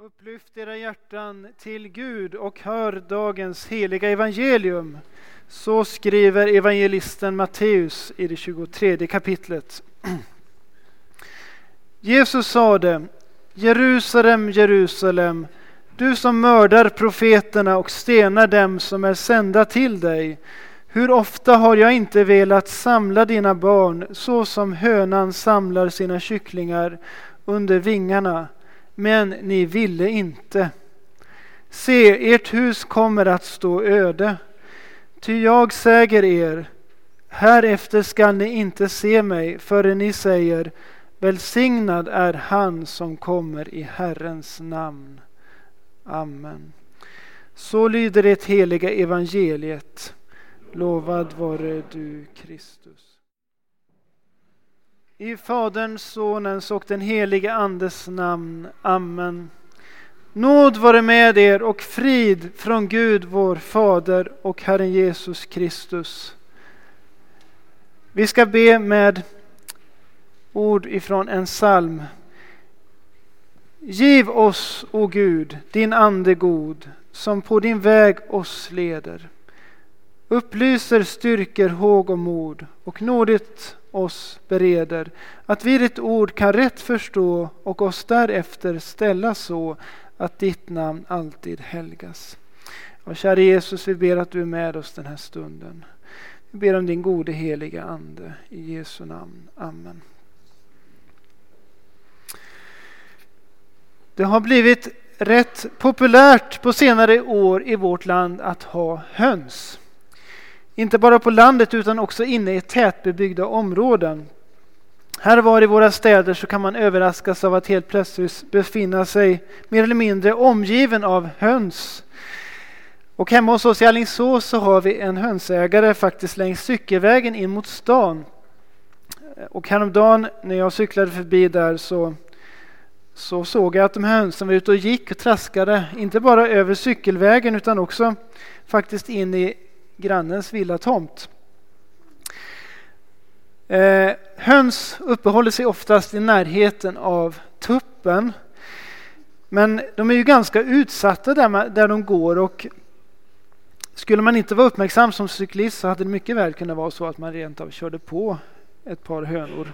Upplyft era hjärtan till Gud och hör dagens heliga evangelium. Så skriver evangelisten Matteus i det 23 kapitlet. Jesus sade Jerusalem, Jerusalem, du som mördar profeterna och stenar dem som är sända till dig. Hur ofta har jag inte velat samla dina barn så som hönan samlar sina kycklingar under vingarna men ni ville inte. Se, ert hus kommer att stå öde. Ty jag säger er, härefter skall ni inte se mig förrän ni säger Välsignad är han som kommer i Herrens namn. Amen. Så lyder det heliga evangeliet. Lovad vare du, Kristus. I Faderns, Sonens och den helige Andes namn. Amen. Nåd vare med er och frid från Gud vår Fader och Herren Jesus Kristus. Vi ska be med ord ifrån en psalm. Giv oss, o Gud, din ande god, som på din väg oss leder. Upplyser, styrker, håg och mod och nådigt oss bereder, att vi ditt ord kan rätt förstå och oss därefter ställa så att ditt namn alltid helgas. Och kära Jesus, vi ber att du är med oss den här stunden. Vi ber om din gode heliga Ande. I Jesu namn. Amen. Det har blivit rätt populärt på senare år i vårt land att ha höns. Inte bara på landet utan också inne i tätbebyggda områden. Här var i våra städer så kan man överraskas av att helt plötsligt befinna sig mer eller mindre omgiven av höns. Och hemma hos oss i Alingsås så har vi en hönsägare faktiskt längs cykelvägen in mot stan. Och häromdagen när jag cyklade förbi där så, så såg jag att de här hönsen var ute och gick och traskade, inte bara över cykelvägen utan också faktiskt in i grannens villatomt. Eh, höns uppehåller sig oftast i närheten av tuppen. Men de är ju ganska utsatta där, man, där de går och skulle man inte vara uppmärksam som cyklist så hade det mycket väl kunnat vara så att man rent av körde på ett par hönor.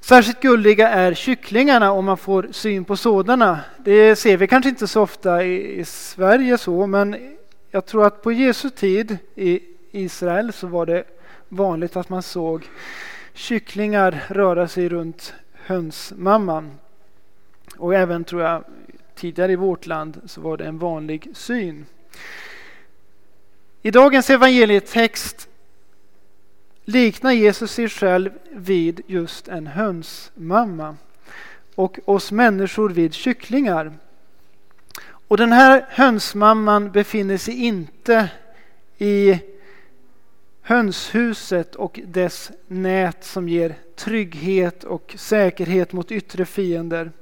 Särskilt gulliga är kycklingarna om man får syn på sådana. Det ser vi kanske inte så ofta i, i Sverige så, men jag tror att på Jesu tid i Israel så var det vanligt att man såg kycklingar röra sig runt hönsmamman. Och även tror jag tidigare i vårt land så var det en vanlig syn. I dagens evangelietext liknar Jesus sig själv vid just en hönsmamma och oss människor vid kycklingar. Och den här hönsmamman befinner sig inte i hönshuset och dess nät som ger trygghet och säkerhet mot yttre fiender.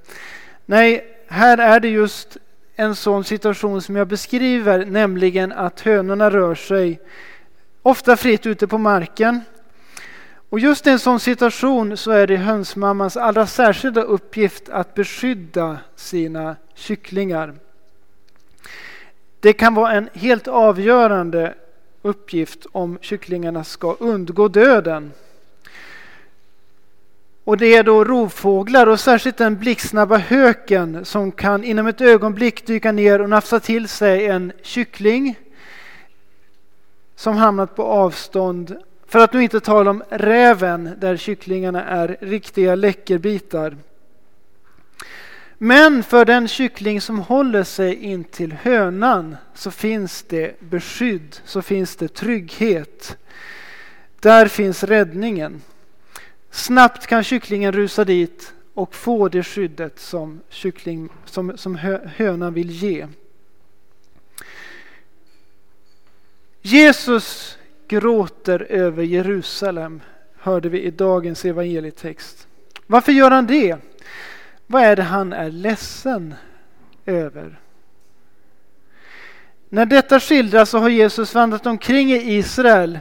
Nej, här är det just en sån situation som jag beskriver, nämligen att hönorna rör sig ofta fritt ute på marken. Och just i en sån situation så är det hönsmammans allra särskilda uppgift att beskydda sina kycklingar. Det kan vara en helt avgörande uppgift om kycklingarna ska undgå döden. Och det är då rovfåglar och särskilt den blixtsnabba höken som kan inom ett ögonblick dyka ner och nafsa till sig en kyckling som hamnat på avstånd. För att nu inte tala om räven där kycklingarna är riktiga läckerbitar. Men för den kyckling som håller sig in till hönan så finns det beskydd, så finns det trygghet. Där finns räddningen. Snabbt kan kycklingen rusa dit och få det skyddet som, kyckling, som, som hönan vill ge. Jesus gråter över Jerusalem, hörde vi i dagens evangelietext. Varför gör han det? Vad är det han är ledsen över? När detta skildras så har Jesus vandrat omkring i Israel,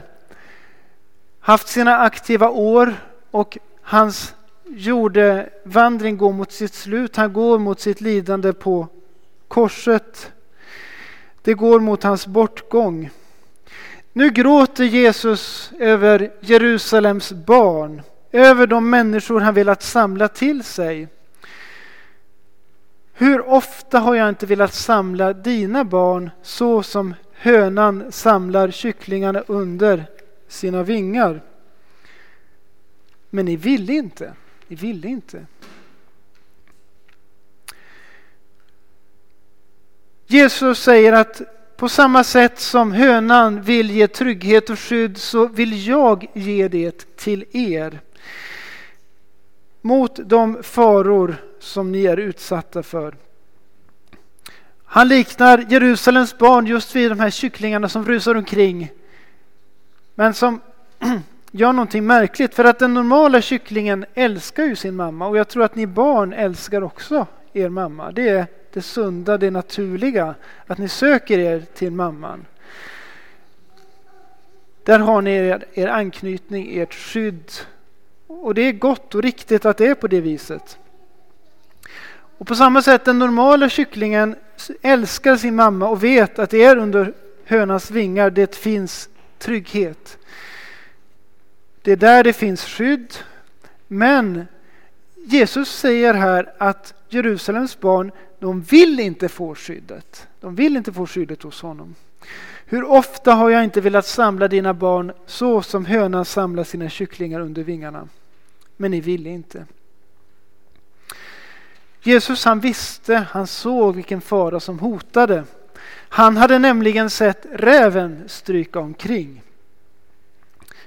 haft sina aktiva år och hans jordevandring går mot sitt slut. Han går mot sitt lidande på korset. Det går mot hans bortgång. Nu gråter Jesus över Jerusalems barn, över de människor han velat samla till sig. Hur ofta har jag inte velat samla dina barn så som hönan samlar kycklingarna under sina vingar. Men ni ville inte. Ni ville inte. Jesus säger att på samma sätt som hönan vill ge trygghet och skydd så vill jag ge det till er. Mot de faror som ni är utsatta för. Han liknar Jerusalems barn just vid de här kycklingarna som rusar omkring. Men som gör någonting märkligt. För att den normala kycklingen älskar ju sin mamma. Och jag tror att ni barn älskar också er mamma. Det är det sunda, det naturliga. Att ni söker er till mamman. Där har ni er, er anknytning, ert skydd. Och det är gott och riktigt att det är på det viset. Och på samma sätt den normala kycklingen älskar sin mamma och vet att det är under hönans vingar det finns trygghet. Det är där det finns skydd. Men Jesus säger här att Jerusalems barn, de vill inte få skyddet. De vill inte få skyddet hos honom. Hur ofta har jag inte velat samla dina barn så som hönan samlar sina kycklingar under vingarna. Men ni ville inte. Jesus han visste, han såg vilken fara som hotade. Han hade nämligen sett räven stryka omkring.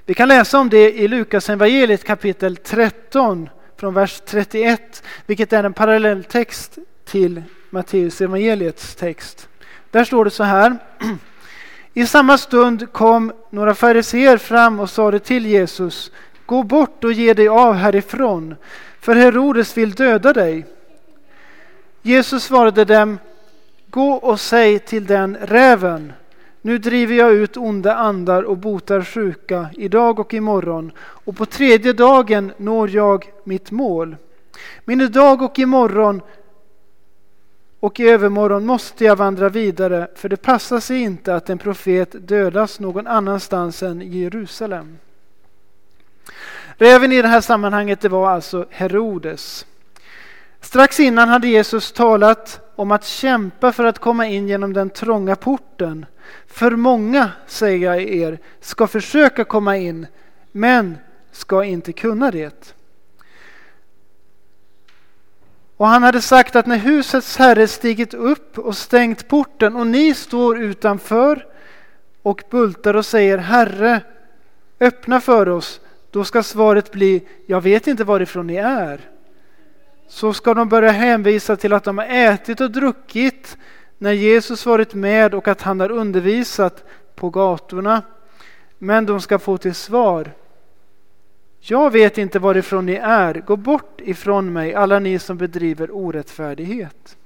Vi kan läsa om det i Lukas evangeliet kapitel 13 från vers 31, vilket är en parallelltext till Matteus evangeliets text. Där står det så här. I samma stund kom några fariseer fram och sade till Jesus Gå bort och ge dig av härifrån, för Herodes vill döda dig. Jesus svarade dem, gå och säg till den räven, nu driver jag ut onda andar och botar sjuka idag och imorgon och på tredje dagen når jag mitt mål. Men idag och imorgon och i övermorgon måste jag vandra vidare för det passar sig inte att en profet dödas någon annanstans än i Jerusalem. Räven i det här sammanhanget det var alltså Herodes. Strax innan hade Jesus talat om att kämpa för att komma in genom den trånga porten. För många, säger jag er, ska försöka komma in, men ska inte kunna det. Och han hade sagt att när husets herre stigit upp och stängt porten och ni står utanför och bultar och säger Herre, öppna för oss, då ska svaret bli Jag vet inte varifrån ni är så ska de börja hänvisa till att de har ätit och druckit när Jesus varit med och att han har undervisat på gatorna. Men de ska få till svar. Jag vet inte varifrån ni är. Gå bort ifrån mig, alla ni som bedriver orättfärdighet.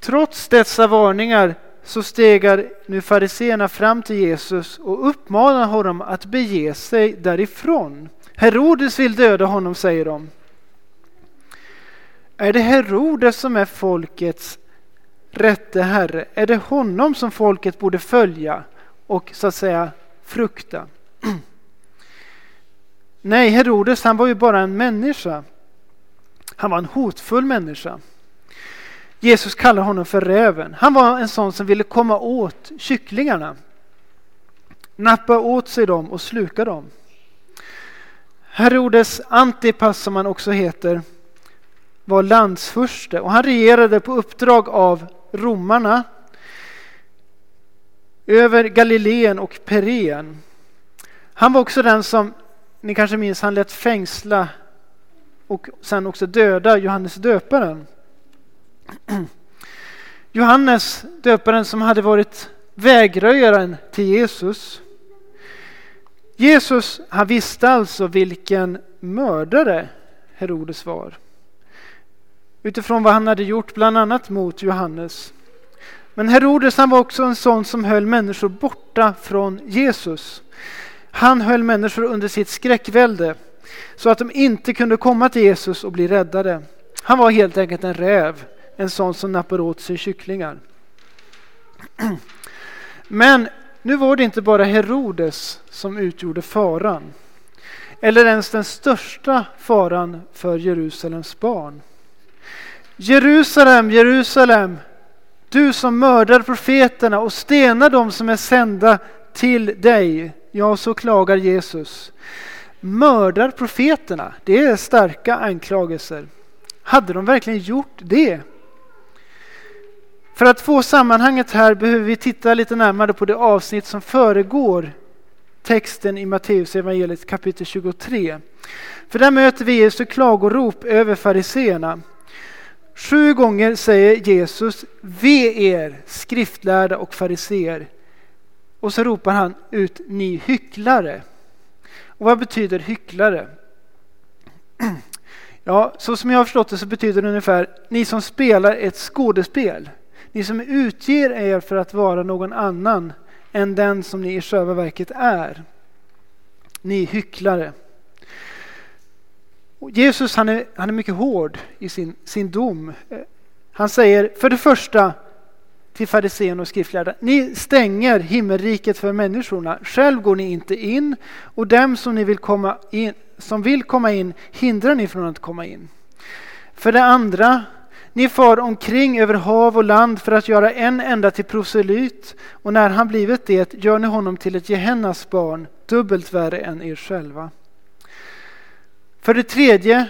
Trots dessa varningar så stegar nu fariseerna fram till Jesus och uppmanar honom att bege sig därifrån. Herodes vill döda honom, säger de. Är det Herodes som är folkets rätte herre? Är det honom som folket borde följa och så att säga frukta? Nej, Herodes han var ju bara en människa. Han var en hotfull människa. Jesus kallar honom för räven. Han var en sån som ville komma åt kycklingarna. Nappa åt sig dem och sluka dem. Herodes Antipas, som han också heter, var landsfurste och han regerade på uppdrag av romarna över Galileen och Pereen. Han var också den som, ni kanske minns, han lät fängsla och sen också döda Johannes döparen. Johannes döparen som hade varit vägröjaren till Jesus. Jesus han visste alltså vilken mördare Herodes var. Utifrån vad han hade gjort bland annat mot Johannes. Men Herodes han var också en sån som höll människor borta från Jesus. Han höll människor under sitt skräckvälde. så att de inte kunde komma till Jesus och bli räddade. Han var helt enkelt en räv, en sån som nappar åt sig kycklingar. Men nu var det inte bara Herodes som utgjorde faran, eller ens den största faran för Jerusalems barn. Jerusalem, Jerusalem, du som mördar profeterna och stenar dem som är sända till dig. Ja, så klagar Jesus. Mördar profeterna, det är starka anklagelser. Hade de verkligen gjort det? För att få sammanhanget här behöver vi titta lite närmare på det avsnitt som föregår texten i Matteus evangeliet kapitel 23. För där möter vi Jesu klagorop över fariseerna. Sju gånger säger Jesus Ve er skriftlärda och fariseer. Och så ropar han ut ni hycklare. Och vad betyder hycklare? Ja, så som jag har förstått det så betyder det ungefär ni som spelar ett skådespel. Ni som utger er för att vara någon annan än den som ni i själva verket är. Ni hycklare. Jesus han är, han är mycket hård i sin, sin dom. Han säger för det första till fariséerna och skriftlärda. Ni stänger himmelriket för människorna. Själv går ni inte in och dem som, ni vill komma in, som vill komma in hindrar ni från att komma in. För det andra, ni far omkring över hav och land för att göra en enda till proselyt och när han blivit det gör ni honom till ett Gehennas barn, dubbelt värre än er själva. För det tredje,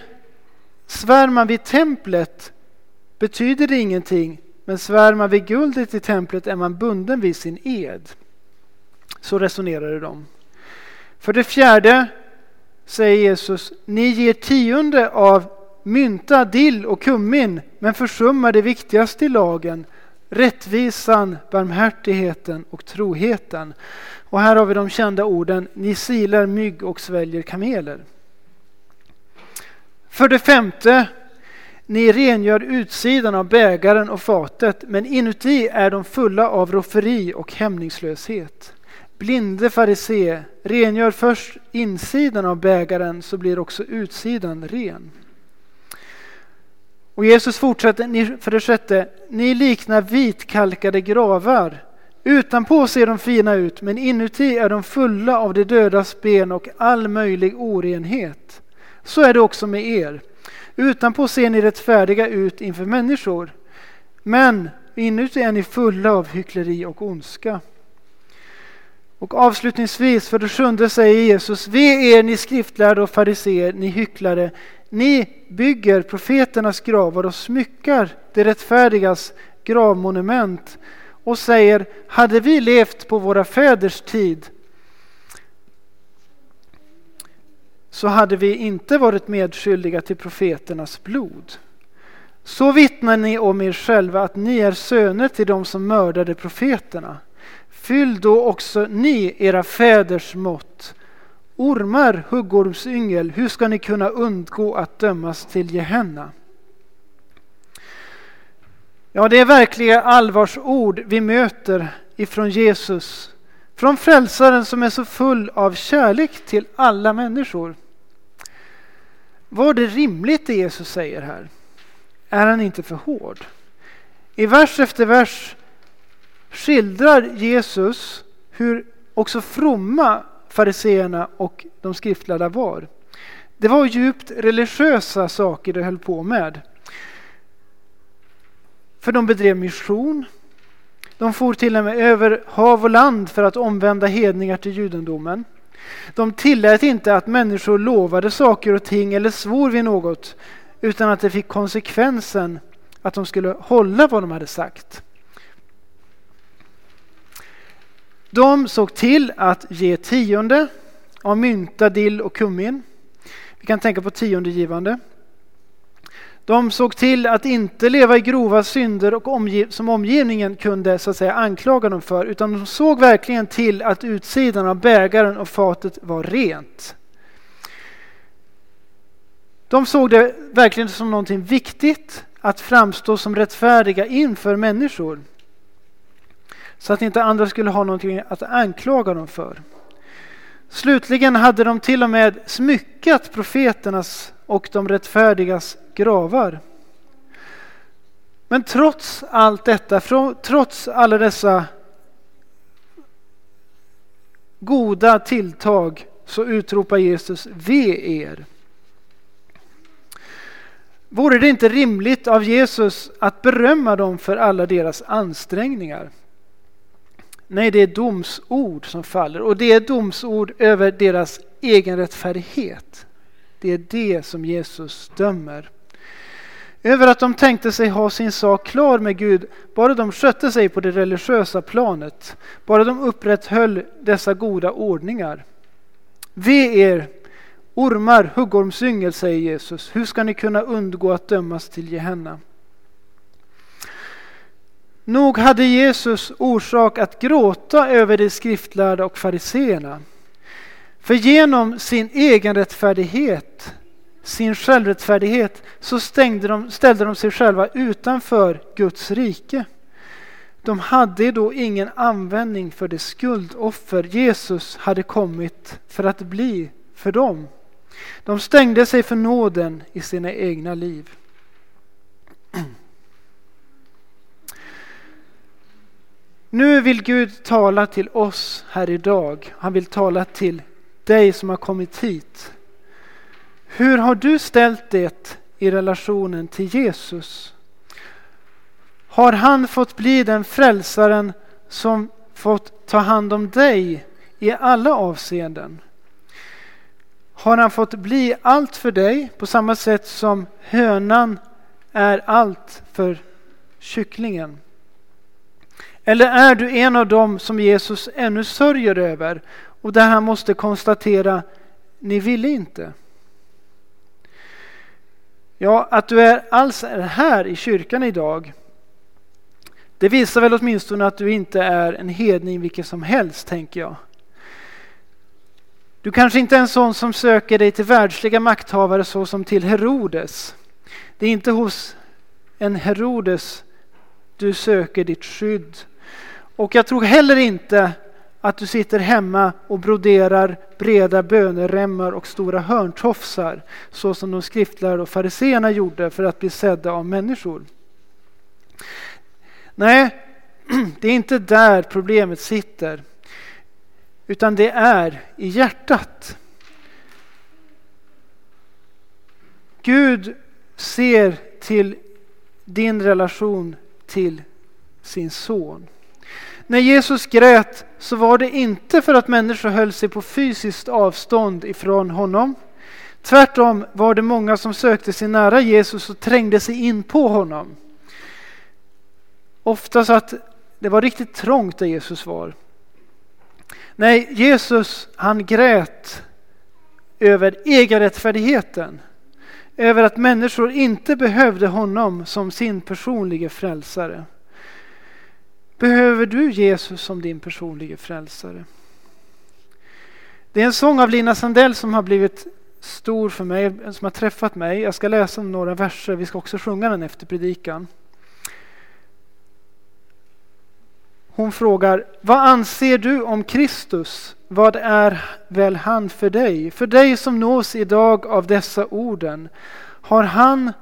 svär man vid templet betyder det ingenting, men svär man vid guldet i templet är man bunden vid sin ed. Så resonerade de. För det fjärde säger Jesus, ni ger tionde av mynta, dill och kummin, men försummar det viktigaste i lagen, rättvisan, barmhärtigheten och troheten. Och här har vi de kända orden, ni silar mygg och sväljer kameler. För det femte, ni rengör utsidan av bägaren och fatet, men inuti är de fulla av rofferi och hämningslöshet. Blinde farisé, rengör först insidan av bägaren så blir också utsidan ren. Och Jesus fortsätter för det sjätte, ni liknar vitkalkade gravar. Utanpå ser de fina ut, men inuti är de fulla av de dödas ben och all möjlig orenhet. Så är det också med er. Utanpå ser ni rättfärdiga ut inför människor, men inuti är ni fulla av hyckleri och ondska. Och avslutningsvis, för det sjunde säger Jesus, ve er ni skriftlärda och fariseer, ni hycklare, ni bygger profeternas gravar och smyckar det rättfärdigas gravmonument och säger, hade vi levt på våra fäders tid så hade vi inte varit medskyldiga till profeternas blod. Så vittnar ni om er själva att ni är söner till dem som mördade profeterna. Fyll då också ni era fäders mått. Ormar, huggormsyngel, hur ska ni kunna undgå att dömas till Gehenna? Ja, det är verkliga allvarsord vi möter ifrån Jesus. Från frälsaren som är så full av kärlek till alla människor. Var det rimligt det Jesus säger här? Är han inte för hård? I vers efter vers skildrar Jesus hur också fromma fariseerna och de skriftlärda var. Det var djupt religiösa saker de höll på med. För de bedrev mission. De for till och med över hav och land för att omvända hedningar till judendomen. De tillät inte att människor lovade saker och ting eller svor vid något utan att det fick konsekvensen att de skulle hålla vad de hade sagt. De såg till att ge tionde av mynta, dill och kummin. Vi kan tänka på tiondegivande. De såg till att inte leva i grova synder och omgiv som omgivningen kunde så att säga anklaga dem för, utan de såg verkligen till att utsidan av bägaren och fatet var rent. De såg det verkligen som någonting viktigt att framstå som rättfärdiga inför människor. Så att inte andra skulle ha någonting att anklaga dem för. Slutligen hade de till och med smyckat profeternas och de rättfärdigas gravar. Men trots allt detta, trots alla dessa goda tilltag så utropar Jesus ve er. Vore det inte rimligt av Jesus att berömma dem för alla deras ansträngningar? Nej, det är domsord som faller och det är domsord över deras egen rättfärdighet. Det är det som Jesus dömer. Över att de tänkte sig ha sin sak klar med Gud, bara de skötte sig på det religiösa planet, bara de upprätthöll dessa goda ordningar. Ve er, ormar, huggormsyngel, säger Jesus. Hur ska ni kunna undgå att dömas till Gehenna? Nog hade Jesus orsak att gråta över de skriftlärda och fariseerna. För genom sin egen rättfärdighet, sin självrättfärdighet, så stängde de, ställde de sig själva utanför Guds rike. De hade då ingen användning för det skuldoffer Jesus hade kommit för att bli för dem. De stängde sig för nåden i sina egna liv. Nu vill Gud tala till oss här idag. Han vill tala till dig som har kommit hit. Hur har du ställt det i relationen till Jesus? Har han fått bli den frälsaren som fått ta hand om dig i alla avseenden? Har han fått bli allt för dig på samma sätt som hönan är allt för kycklingen? Eller är du en av dem som Jesus ännu sörjer över och där han måste konstatera, ni ville inte. Ja, att du är alls är här i kyrkan idag, det visar väl åtminstone att du inte är en hedning vilken som helst, tänker jag. Du kanske inte är en sån som söker dig till världsliga makthavare såsom till Herodes. Det är inte hos en Herodes du söker ditt skydd. Och jag tror heller inte att du sitter hemma och broderar breda böneremmar och stora hörntofsar så som de skriftlärda och fariseerna gjorde för att bli sedda av människor. Nej, det är inte där problemet sitter utan det är i hjärtat. Gud ser till din relation till sin son. När Jesus grät så var det inte för att människor höll sig på fysiskt avstånd ifrån honom. Tvärtom var det många som sökte sig nära Jesus och trängde sig in på honom. Ofta så att det var riktigt trångt där Jesus var. Nej, Jesus han grät över egenrättfärdigheten. Över att människor inte behövde honom som sin personliga frälsare. Behöver du Jesus som din personliga frälsare? Det är en sång av Lina Sandell som har blivit stor för mig, som har träffat mig. Jag ska läsa några verser, vi ska också sjunga den efter predikan. Hon frågar, vad anser du om Kristus? Vad är väl han för dig? För dig som nås idag av dessa orden. Har han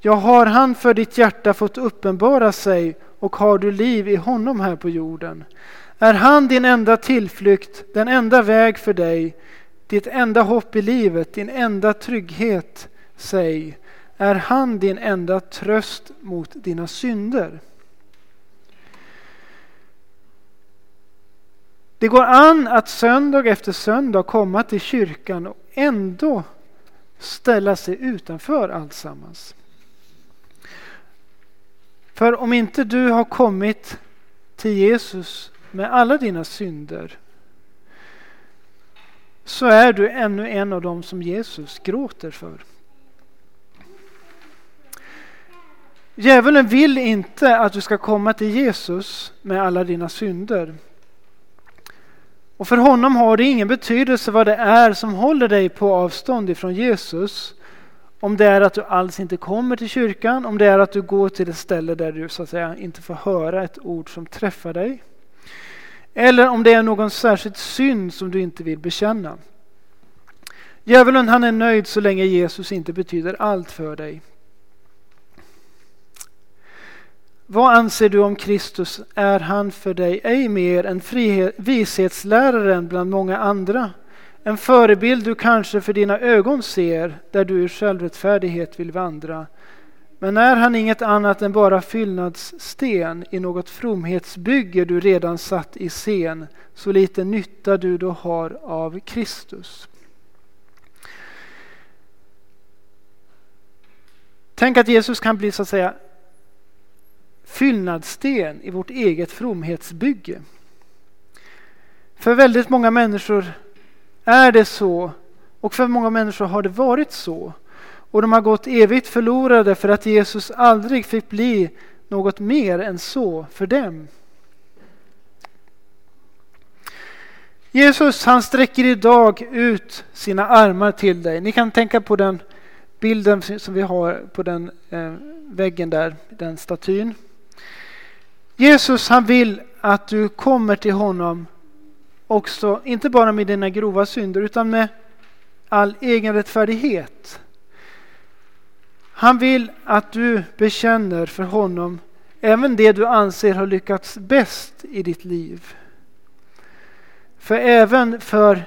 Ja, har han för ditt hjärta fått uppenbara sig och har du liv i honom här på jorden? Är han din enda tillflykt, den enda väg för dig, ditt enda hopp i livet, din enda trygghet? Säg, är han din enda tröst mot dina synder? Det går an att söndag efter söndag komma till kyrkan och ändå ställa sig utanför alltsammans. För om inte du har kommit till Jesus med alla dina synder så är du ännu en av dem som Jesus gråter för. Djävulen vill inte att du ska komma till Jesus med alla dina synder. Och för honom har det ingen betydelse vad det är som håller dig på avstånd ifrån Jesus. Om det är att du alls inte kommer till kyrkan, om det är att du går till ett ställe där du så att säga inte får höra ett ord som träffar dig. Eller om det är någon särskild synd som du inte vill bekänna. Djävulen han är nöjd så länge Jesus inte betyder allt för dig. Vad anser du om Kristus? Är han för dig ej mer än frihet, vishetsläraren bland många andra? En förebild du kanske för dina ögon ser, där du i självrättfärdighet vill vandra. Men är han inget annat än bara fyllnadssten i något fromhetsbygge du redan satt i scen, så lite nytta du då har av Kristus. Tänk att Jesus kan bli så att säga fyllnadssten i vårt eget fromhetsbygge. För väldigt många människor är det så och för många människor har det varit så. Och de har gått evigt förlorade för att Jesus aldrig fick bli något mer än så för dem. Jesus han sträcker idag ut sina armar till dig. Ni kan tänka på den bilden som vi har på den eh, väggen där, den statyn. Jesus han vill att du kommer till honom också, inte bara med dina grova synder utan med all egen rättfärdighet. Han vill att du bekänner för honom även det du anser har lyckats bäst i ditt liv. För även för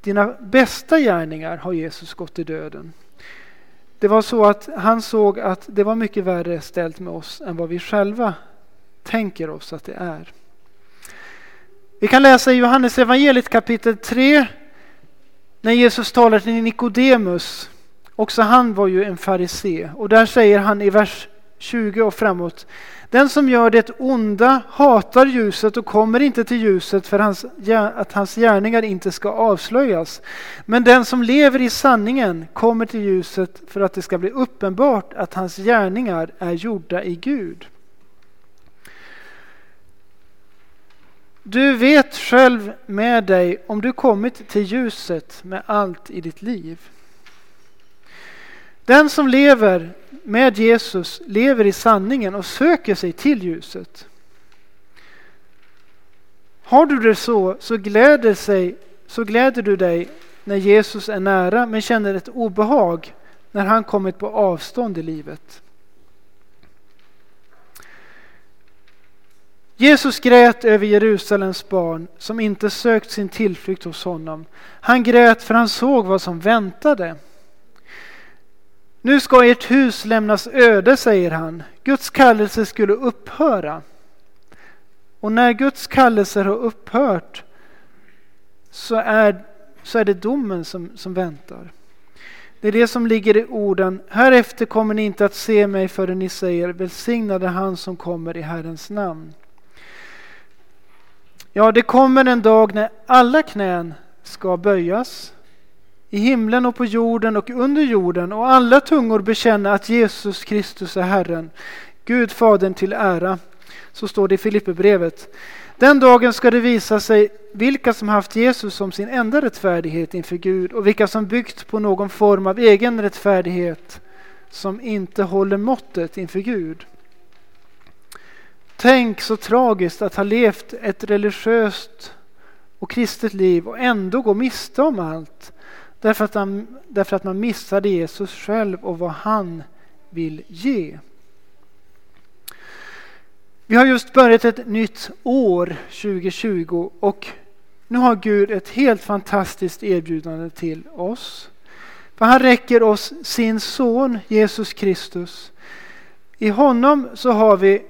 dina bästa gärningar har Jesus gått i döden. Det var så att han såg att det var mycket värre ställt med oss än vad vi själva tänker oss att det är. Vi kan läsa i Johannes evangeliet kapitel 3 när Jesus talar till Nikodemus. Också han var ju en farisé och där säger han i vers 20 och framåt. Den som gör det onda hatar ljuset och kommer inte till ljuset för hans, att hans gärningar inte ska avslöjas. Men den som lever i sanningen kommer till ljuset för att det ska bli uppenbart att hans gärningar är gjorda i Gud. Du vet själv med dig om du kommit till ljuset med allt i ditt liv. Den som lever med Jesus lever i sanningen och söker sig till ljuset. Har du det så, så gläder, sig, så gläder du dig när Jesus är nära men känner ett obehag när han kommit på avstånd i livet. Jesus grät över Jerusalems barn som inte sökt sin tillflykt hos honom. Han grät för han såg vad som väntade. Nu ska ert hus lämnas öde, säger han. Guds kallelse skulle upphöra. Och när Guds kallelser har upphört så är, så är det domen som, som väntar. Det är det som ligger i orden. Härefter kommer ni inte att se mig förrän ni säger välsignade han som kommer i Herrens namn. Ja, det kommer en dag när alla knän ska böjas i himlen och på jorden och under jorden och alla tungor bekänna att Jesus Kristus är Herren, Gud Fadern till ära. Så står det i Filipperbrevet. Den dagen ska det visa sig vilka som haft Jesus som sin enda rättfärdighet inför Gud och vilka som byggt på någon form av egen rättfärdighet som inte håller måttet inför Gud. Tänk så tragiskt att ha levt ett religiöst och kristet liv och ändå gå miste om allt därför att, man, därför att man missade Jesus själv och vad han vill ge. Vi har just börjat ett nytt år 2020 och nu har Gud ett helt fantastiskt erbjudande till oss. För han räcker oss sin son Jesus Kristus. I honom så har vi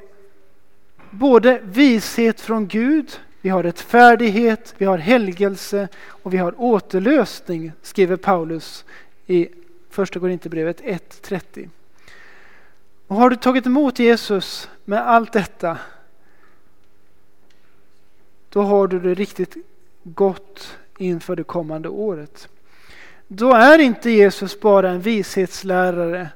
både vishet från Gud, vi har rättfärdighet, vi har helgelse och vi har återlösning, skriver Paulus i Första Korinthierbrevet 1.30. Och har du tagit emot Jesus med allt detta, då har du det riktigt gott inför det kommande året. Då är inte Jesus bara en vishetslärare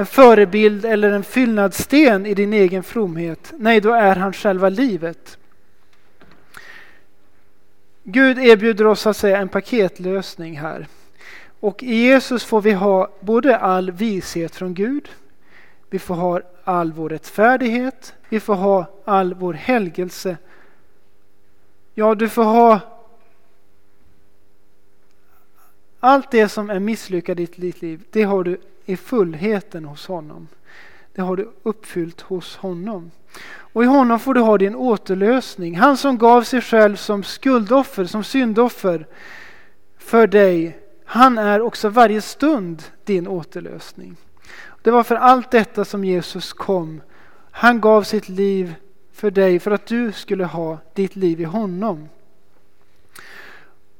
en förebild eller en fyllnadssten i din egen fromhet. Nej, då är han själva livet. Gud erbjuder oss att säga en paketlösning här. Och i Jesus får vi ha både all vishet från Gud, vi får ha all vår rättfärdighet, vi får ha all vår helgelse Ja, du får ha allt det som är misslyckat i ditt liv, det har du i fullheten hos honom. Det har du uppfyllt hos honom. Och i honom får du ha din återlösning. Han som gav sig själv som skuldoffer, som syndoffer för dig. Han är också varje stund din återlösning. Det var för allt detta som Jesus kom. Han gav sitt liv för dig för att du skulle ha ditt liv i honom.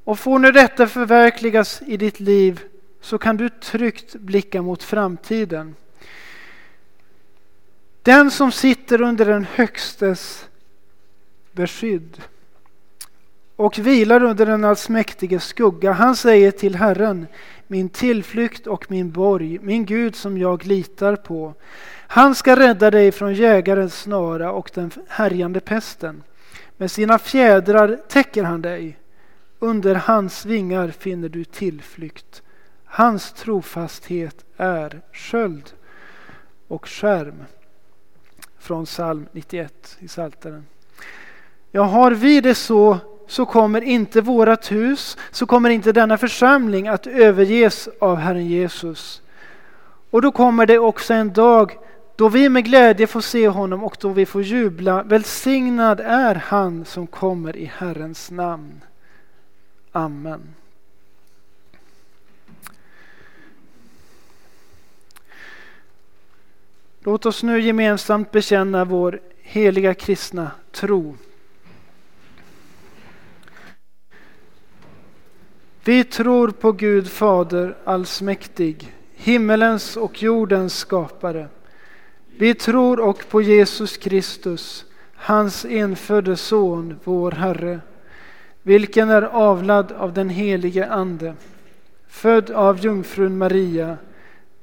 Och får nu detta förverkligas i ditt liv så kan du tryggt blicka mot framtiden. Den som sitter under den högstes beskydd och vilar under den allsmäktiges skugga, han säger till Herren, min tillflykt och min borg, min Gud som jag litar på. Han ska rädda dig från jägarens snara och den härjande pesten. Med sina fjädrar täcker han dig. Under hans vingar finner du tillflykt. Hans trofasthet är sköld och skärm. Från psalm 91 i Psaltaren. Ja, har vi det så, så kommer inte vårat hus, så kommer inte denna församling att överges av Herren Jesus. Och då kommer det också en dag då vi med glädje får se honom och då vi får jubla. Välsignad är han som kommer i Herrens namn. Amen. Låt oss nu gemensamt bekänna vår heliga kristna tro. Vi tror på Gud Fader allsmäktig, himmelens och jordens skapare. Vi tror och på Jesus Kristus, hans enfödde Son, vår Herre, vilken är avlad av den helige Ande, född av jungfrun Maria,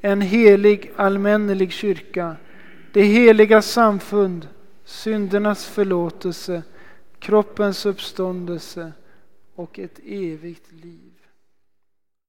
en helig allmännelig kyrka, det heliga samfund, syndernas förlåtelse, kroppens uppståndelse och ett evigt liv.